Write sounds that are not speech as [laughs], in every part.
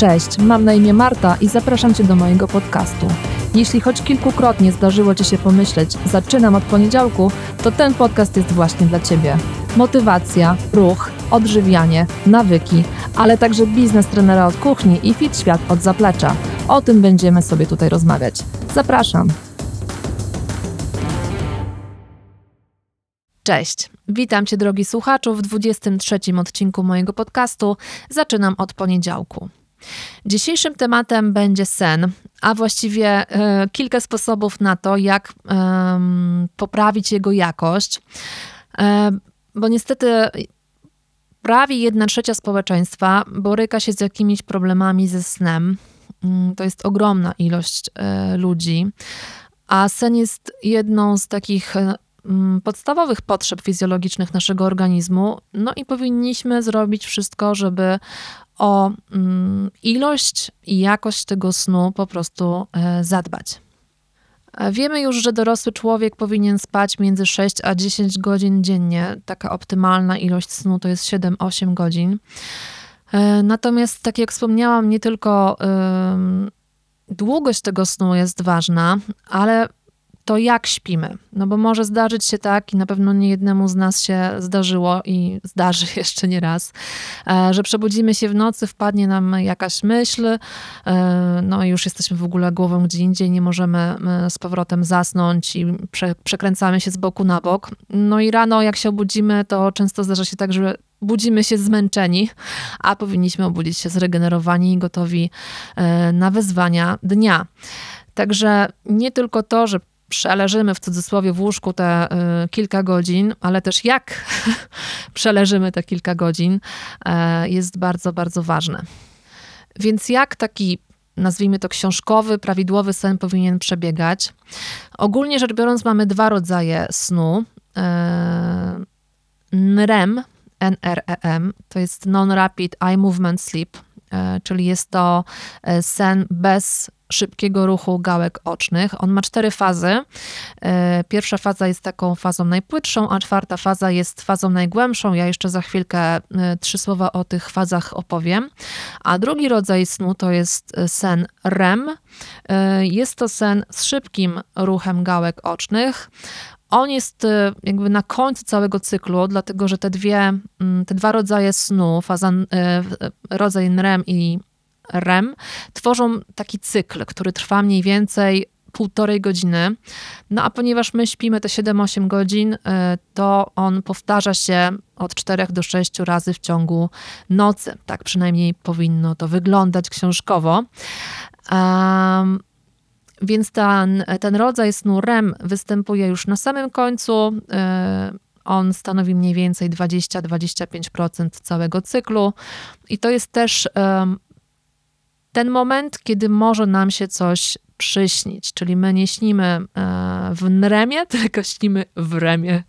Cześć, mam na imię Marta i zapraszam Cię do mojego podcastu. Jeśli choć kilkukrotnie zdarzyło Ci się pomyśleć, zaczynam od poniedziałku, to ten podcast jest właśnie dla Ciebie. Motywacja, ruch, odżywianie, nawyki, ale także biznes trenera od kuchni i fit świat od zaplecza. O tym będziemy sobie tutaj rozmawiać. Zapraszam. Cześć, witam Cię drogi słuchaczu w 23 odcinku mojego podcastu. Zaczynam od poniedziałku. Dzisiejszym tematem będzie sen, a właściwie y, kilka sposobów na to, jak y, poprawić jego jakość, y, bo niestety prawie jedna trzecia społeczeństwa boryka się z jakimiś problemami ze snem. Mm, to jest ogromna ilość ludzi, a sen jest jedną z takich podstawowych potrzeb fizjologicznych naszego organizmu, no i powinniśmy zrobić wszystko, żeby o mm, ilość i jakość tego snu po prostu e, zadbać. E, wiemy już, że dorosły człowiek powinien spać między 6 a 10 godzin dziennie. Taka optymalna ilość snu to jest 7-8 godzin. E, natomiast, tak jak wspomniałam, nie tylko długość tego snu jest ważna, ale to jak śpimy. No bo może zdarzyć się tak, i na pewno nie jednemu z nas się zdarzyło i zdarzy [laughs] jeszcze nie raz, e, że przebudzimy się w nocy, wpadnie nam jakaś myśl, e, no i już jesteśmy w ogóle głową gdzie indziej, nie możemy e, z powrotem zasnąć i prze, przekręcamy się z boku na bok. No i rano, jak się obudzimy, to często zdarza się tak, że budzimy się zmęczeni, a powinniśmy obudzić się zregenerowani i gotowi na wyzwania dnia. Także nie tylko to, że przeleżymy w cudzysłowie w łóżku te y, kilka godzin, ale też jak [laughs] przeleżymy te kilka godzin, y, jest bardzo, bardzo ważne. Więc jak taki nazwijmy to książkowy, prawidłowy sen powinien przebiegać? Ogólnie rzecz biorąc, mamy dwa rodzaje snu. Y, NREM, NREM, to jest Non-Rapid Eye Movement Sleep, czyli jest to sen bez szybkiego ruchu gałek ocznych. On ma cztery fazy. E, pierwsza faza jest taką fazą najpłytszą, a czwarta faza jest fazą najgłębszą. Ja jeszcze za chwilkę e, trzy słowa o tych fazach opowiem. A drugi rodzaj snu to jest e, sen REM. Jest to sen z szybkim ruchem gałek ocznych. On jest jakby na końcu całego cyklu, dlatego że te dwie, mm, te dwa rodzaje snu, faza, rodzaj REM i REM, tworzą taki cykl, który trwa mniej więcej półtorej godziny. No a ponieważ my śpimy te 7-8 godzin, to on powtarza się od 4 do 6 razy w ciągu nocy. Tak przynajmniej powinno to wyglądać książkowo. Um, więc ten, ten rodzaj snu REM występuje już na samym końcu. Y, on stanowi mniej więcej 20-25% całego cyklu. I to jest też ten moment, kiedy może nam się coś przyśnić, czyli my nie śnimy e, w nremie, [laughs] tylko śnimy w remie.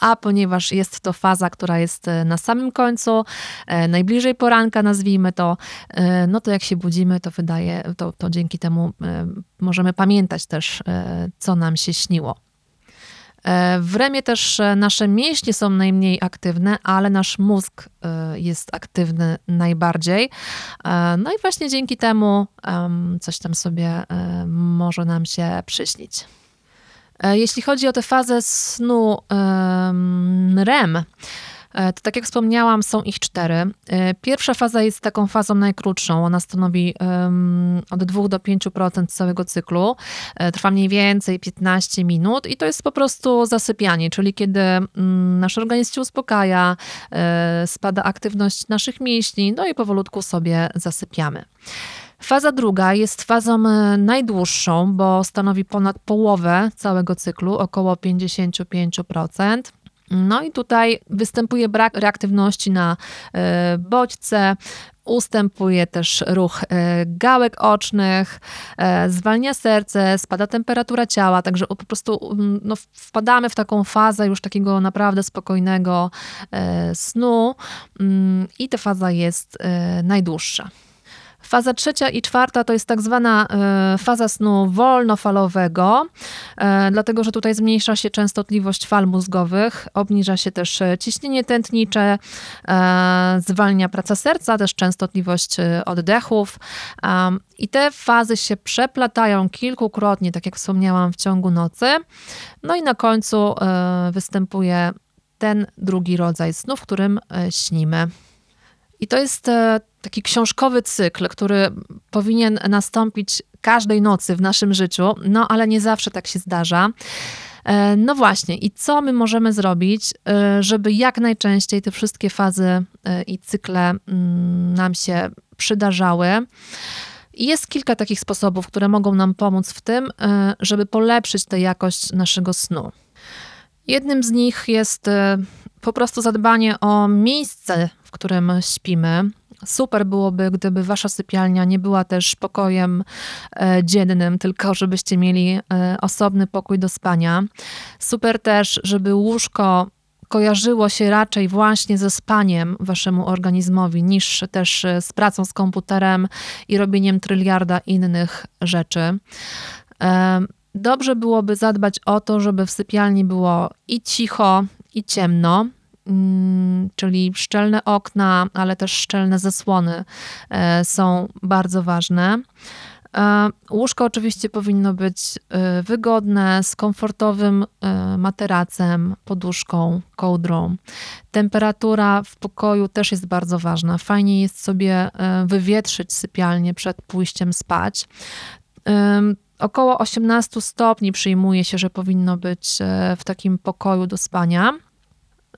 A ponieważ jest to faza, która jest e, na samym końcu, e, najbliżej poranka, nazwijmy to, no to jak się budzimy, to wydaje, to, to dzięki temu możemy pamiętać też, co nam się śniło. E, w remie też e, nasze mięśnie są najmniej aktywne, ale nasz mózg e, jest aktywny najbardziej. No i właśnie dzięki temu coś tam sobie może nam się przyśnić. Jeśli chodzi o tę fazę snu REM, E, to tak jak wspomniałam, są ich cztery. E, pierwsza faza jest taką fazą najkrótszą. Ona stanowi od 2 do 5% całego cyklu. E, trwa mniej więcej 15 minut i to jest po prostu zasypianie, czyli kiedy um, nasz organizm się uspokaja, spada aktywność naszych mięśni, no i powolutku sobie zasypiamy. Faza druga jest fazą najdłuższą, bo stanowi ponad połowę całego cyklu, około 55%. No i tutaj występuje brak reaktywności na e, bodźce, ustępuje też ruch e, gałek ocznych, e, zwalnia serce, spada temperatura ciała, także po prostu mm, no, wpadamy w taką fazę już takiego naprawdę spokojnego snu mm, i ta faza jest najdłuższa. Faza trzecia i czwarta to jest tak zwana e, faza snu wolnofalowego, e, dlatego że tutaj zmniejsza się częstotliwość fal mózgowych, obniża się też e, ciśnienie tętnicze, zwalnia praca serca, też częstotliwość oddechów. I te fazy się przeplatają kilkukrotnie, tak jak wspomniałam, w ciągu nocy. No i na końcu występuje ten drugi rodzaj snu, w którym śnimy. I to jest e, taki książkowy cykl, który powinien nastąpić każdej nocy w naszym życiu, no ale nie zawsze tak się zdarza. E, no właśnie, i co my możemy zrobić, e, żeby jak najczęściej te wszystkie fazy i cykle mm, nam się przydarzały? Jest kilka takich sposobów, które mogą nam pomóc w tym, żeby polepszyć tę jakość naszego snu. Jednym z nich jest po prostu zadbanie o miejsce, w którym śpimy. Super byłoby, gdyby wasza sypialnia nie była też pokojem e, dziennym, tylko żebyście mieli e, osobny pokój do spania. Super też, żeby łóżko kojarzyło się raczej właśnie ze spaniem waszemu organizmowi, niż też e, z pracą z komputerem i robieniem tryliarda innych rzeczy. Dobrze byłoby zadbać o to, żeby w sypialni było i cicho, i ciemno, czyli szczelne okna, ale też szczelne zasłony e, są bardzo ważne. E, łóżko oczywiście powinno być e, wygodne, z komfortowym materacem, poduszką, kołdrą. Temperatura w pokoju też jest bardzo ważna. Fajnie jest sobie wywietrzyć sypialnię przed pójściem spać. Około 18 stopni przyjmuje się, że powinno być w takim pokoju do spania.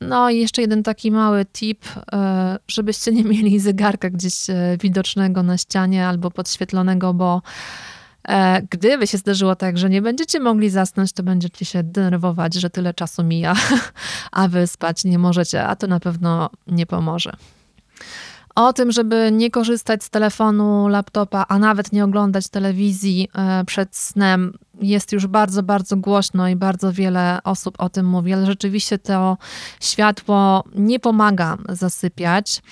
No i jeszcze jeden taki mały tip, e, żebyście nie mieli zegarka gdzieś e, widocznego na ścianie albo podświetlonego, bo gdyby się zdarzyło tak, że nie będziecie mogli zasnąć, to będziecie się denerwować, że tyle czasu mija, [laughs] a wy spać nie możecie, a to na pewno nie pomoże. O tym, żeby nie korzystać z telefonu, laptopa, a nawet nie oglądać telewizji e, przed snem, jest już bardzo, bardzo głośno i bardzo wiele osób o tym mówi, ale rzeczywiście to światło nie pomaga zasypiać.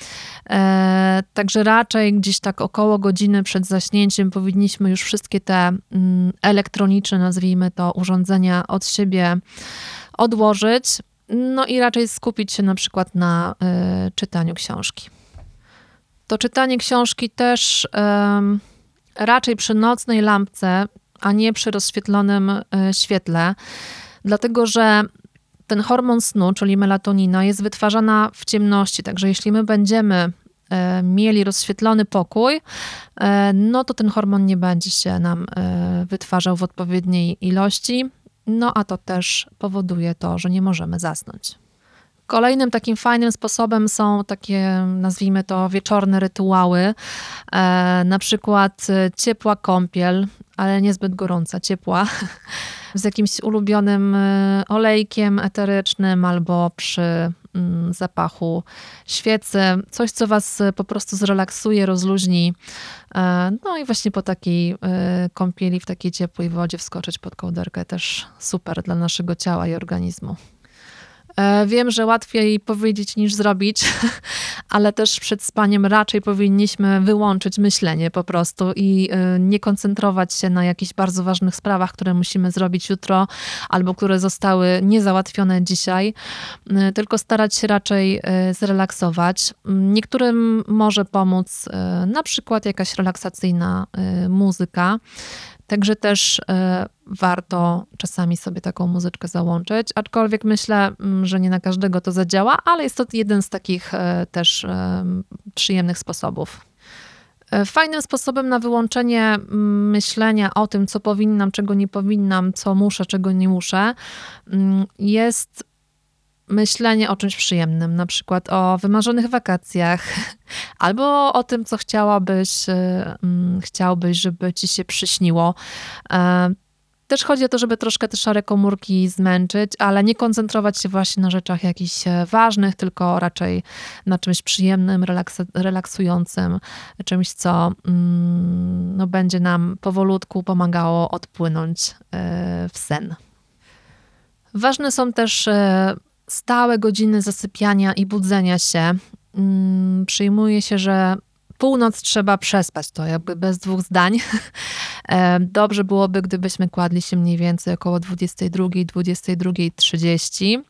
E, także raczej gdzieś tak około godziny przed zaśnięciem powinniśmy już wszystkie te mm, elektroniczne, nazwijmy to, urządzenia od siebie odłożyć. No i raczej skupić się na przykład na y, czytaniu książki to czytanie książki też um, raczej przy nocnej lampce, a nie przy rozświetlonym y, świetle, dlatego że ten hormon snu, czyli melatonina, jest wytwarzana w ciemności. Także jeśli my będziemy y, mieli rozświetlony pokój, y, no to ten hormon nie będzie się nam wytwarzał w odpowiedniej ilości. No a to też powoduje to, że nie możemy zasnąć. Kolejnym takim fajnym sposobem są takie, nazwijmy to, wieczorne rytuały. E, na przykład e, ciepła kąpiel, ale niezbyt gorąca, ciepła, [laughs] z jakimś ulubionym e, olejkiem eterycznym albo przy mm, zapachu świecy. Coś, co was po prostu zrelaksuje, rozluźni. No i właśnie po takiej kąpieli, w takiej ciepłej wodzie wskoczyć pod kołderkę też super dla naszego ciała i organizmu. E, wiem, że łatwiej powiedzieć niż zrobić, [laughs] ale też przed spaniem raczej powinniśmy wyłączyć myślenie po prostu i e, nie koncentrować się na jakichś bardzo ważnych sprawach, które musimy zrobić jutro albo które zostały niezałatwione dzisiaj, e, tylko starać się raczej zrelaksować. Niektórym może pomóc na przykład jakaś relaksacyjna muzyka. Także też e, warto czasami sobie taką muzyczkę załączyć, aczkolwiek myślę, mm, że nie na każdego to zadziała, ale jest to jeden z takich e, też e, przyjemnych sposobów. Fajnym sposobem na wyłączenie mm, myślenia o tym, co powinnam, czego nie powinnam, co muszę, czego nie muszę, mm, jest myślenie o czymś przyjemnym, na przykład o wymarzonych wakacjach, [laughs] albo o tym, co chciałabyś, e, mm, chciałbyś, żeby ci się przyśniło. E, też chodzi o to, żeby troszkę te szare komórki zmęczyć, ale nie koncentrować się właśnie na rzeczach jakichś e, ważnych, tylko raczej na czymś przyjemnym, relaksującym, czymś, co mm, no, będzie nam powolutku pomagało odpłynąć w sen. Ważne są też stałe godziny zasypiania i budzenia się. Mm, przyjmuje się, że północ trzeba przespać, to jakby bez dwóch zdań. [laughs] E, dobrze byłoby, gdybyśmy kładli się mniej więcej około 22, 22.30.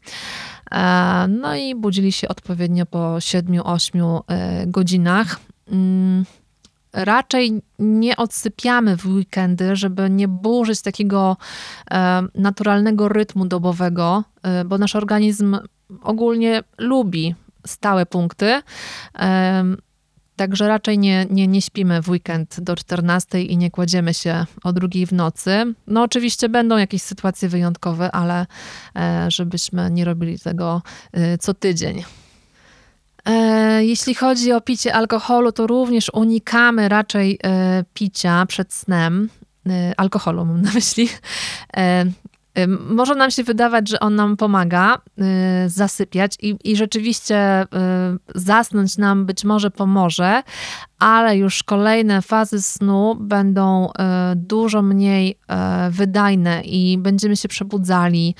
E, no i budzili się odpowiednio po 7-8 e, godzinach. Raczej nie odsypiamy w weekendy, żeby nie burzyć takiego naturalnego rytmu dobowego, bo nasz organizm ogólnie lubi stałe punkty. Także raczej nie, nie, nie śpimy w weekend do 14 i nie kładziemy się o drugiej w nocy. No oczywiście będą jakieś sytuacje wyjątkowe, ale e, żebyśmy nie robili tego e, co tydzień. E, jeśli chodzi o picie alkoholu, to również unikamy raczej picia przed snem. Alkoholu mam na myśli. Może nam się wydawać, że on nam pomaga y, zasypiać i, i rzeczywiście y, zasnąć nam być może pomoże, ale już kolejne fazy snu będą y, dużo mniej wydajne i będziemy się przebudzali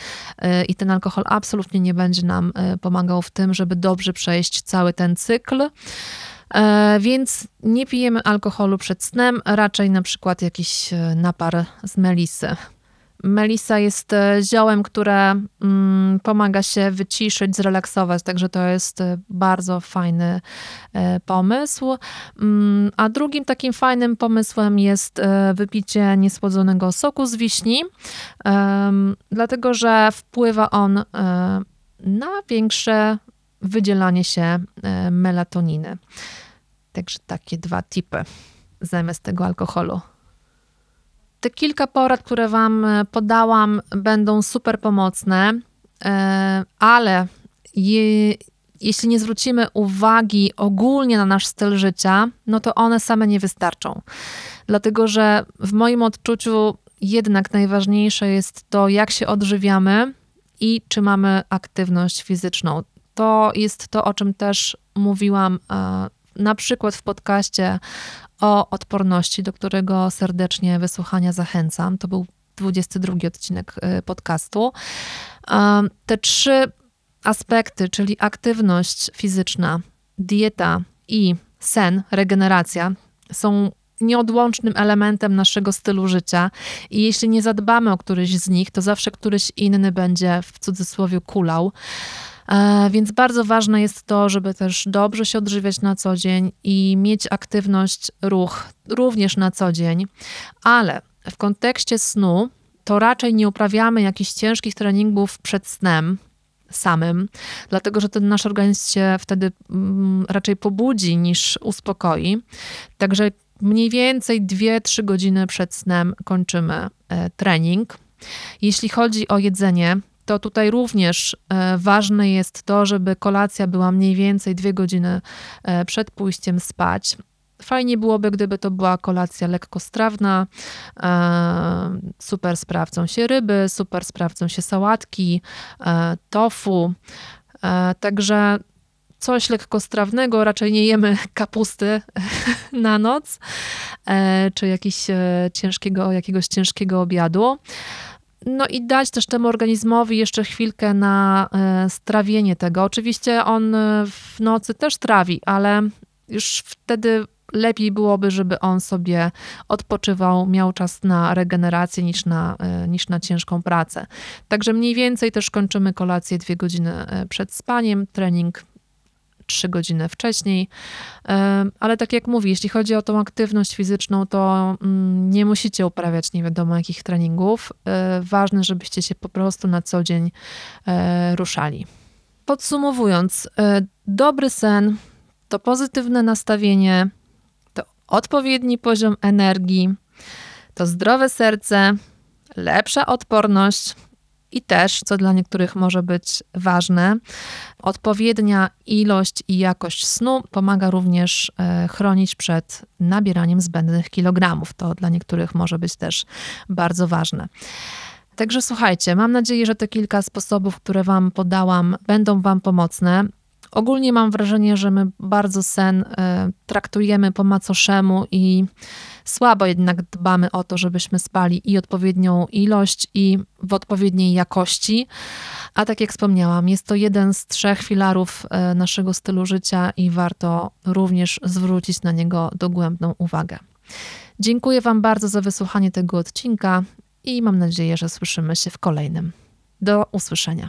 i ten alkohol absolutnie nie będzie nam pomagał w tym, żeby dobrze przejść cały ten cykl. Więc nie pijemy alkoholu przed snem, raczej na przykład jakiś napar z melisy. Melisa jest e, ziołem, które mm, pomaga się wyciszyć, zrelaksować, także to jest e, bardzo fajny e, pomysł. Mm, a drugim takim fajnym pomysłem jest wypicie niesłodzonego soku z wiśni, dlatego że wpływa on na większe wydzielanie się melatoniny. Także takie dwa tipy zamiast tego alkoholu. Te kilka porad, które Wam e, podałam, będą super pomocne, e, ale je, jeśli nie zwrócimy uwagi ogólnie na nasz styl życia, no to one same nie wystarczą. Dlatego, że w moim odczuciu jednak najważniejsze jest to, jak się odżywiamy i czy mamy aktywność fizyczną. To jest to, o czym też mówiłam e, na przykład w podcaście o odporności, do którego serdecznie wysłuchania zachęcam. To był 22 odcinek y, podcastu. Te trzy aspekty, czyli aktywność fizyczna, dieta i sen, regeneracja, są nieodłącznym elementem naszego stylu życia i jeśli nie zadbamy o któryś z nich, to zawsze któryś inny będzie w cudzysłowie kulał. E, więc bardzo ważne jest to, żeby też dobrze się odżywiać na co dzień i mieć aktywność, ruch również na co dzień, ale w kontekście snu to raczej nie uprawiamy jakichś ciężkich treningów przed snem, samym, dlatego że ten nasz organizm się wtedy mm, raczej pobudzi niż uspokoi. Także mniej więcej 2-3 godziny przed snem kończymy e, trening. Jeśli chodzi o jedzenie, to tutaj również e, ważne jest to, żeby kolacja była mniej więcej dwie godziny e, przed pójściem spać. Fajnie byłoby, gdyby to była kolacja lekkostrawna. E, super sprawdzą się ryby, super sprawdzą się sałatki, tofu. Także coś lekkostrawnego, raczej nie jemy [laughs] kapusty [laughs] na noc, czy jakiś ciężkiego, jakiegoś ciężkiego obiadu. No i dać też temu organizmowi jeszcze chwilkę na e, strawienie tego. Oczywiście on e, w nocy też trawi, ale już wtedy lepiej byłoby, żeby on sobie odpoczywał, miał czas na regenerację niż na, e, niż na ciężką pracę. Także mniej więcej też kończymy kolację dwie godziny przed spaniem, trening trzy godziny wcześniej. Ale tak jak mówię, jeśli chodzi o tą aktywność fizyczną, to mm, nie musicie uprawiać nie wiadomo jakich treningów. E, ważne, żebyście się po prostu na co dzień e, ruszali. Podsumowując, e, dobry sen to pozytywne nastawienie, to odpowiedni poziom energii, to zdrowe serce, lepsza odporność, i też, co dla niektórych może być ważne, odpowiednia ilość i jakość snu pomaga również e, chronić przed nabieraniem zbędnych kilogramów. To dla niektórych może być też bardzo ważne. Także słuchajcie, mam nadzieję, że te kilka sposobów, które Wam podałam, będą Wam pomocne. Ogólnie mam wrażenie, że my bardzo sen e, traktujemy po macoszemu i słabo jednak dbamy o to, żebyśmy spali i odpowiednią ilość, i w odpowiedniej jakości. A tak jak wspomniałam, jest to jeden z trzech filarów e, naszego stylu życia i warto również zwrócić na niego dogłębną uwagę. Dziękuję Wam bardzo za wysłuchanie tego odcinka i mam nadzieję, że słyszymy się w kolejnym. Do usłyszenia.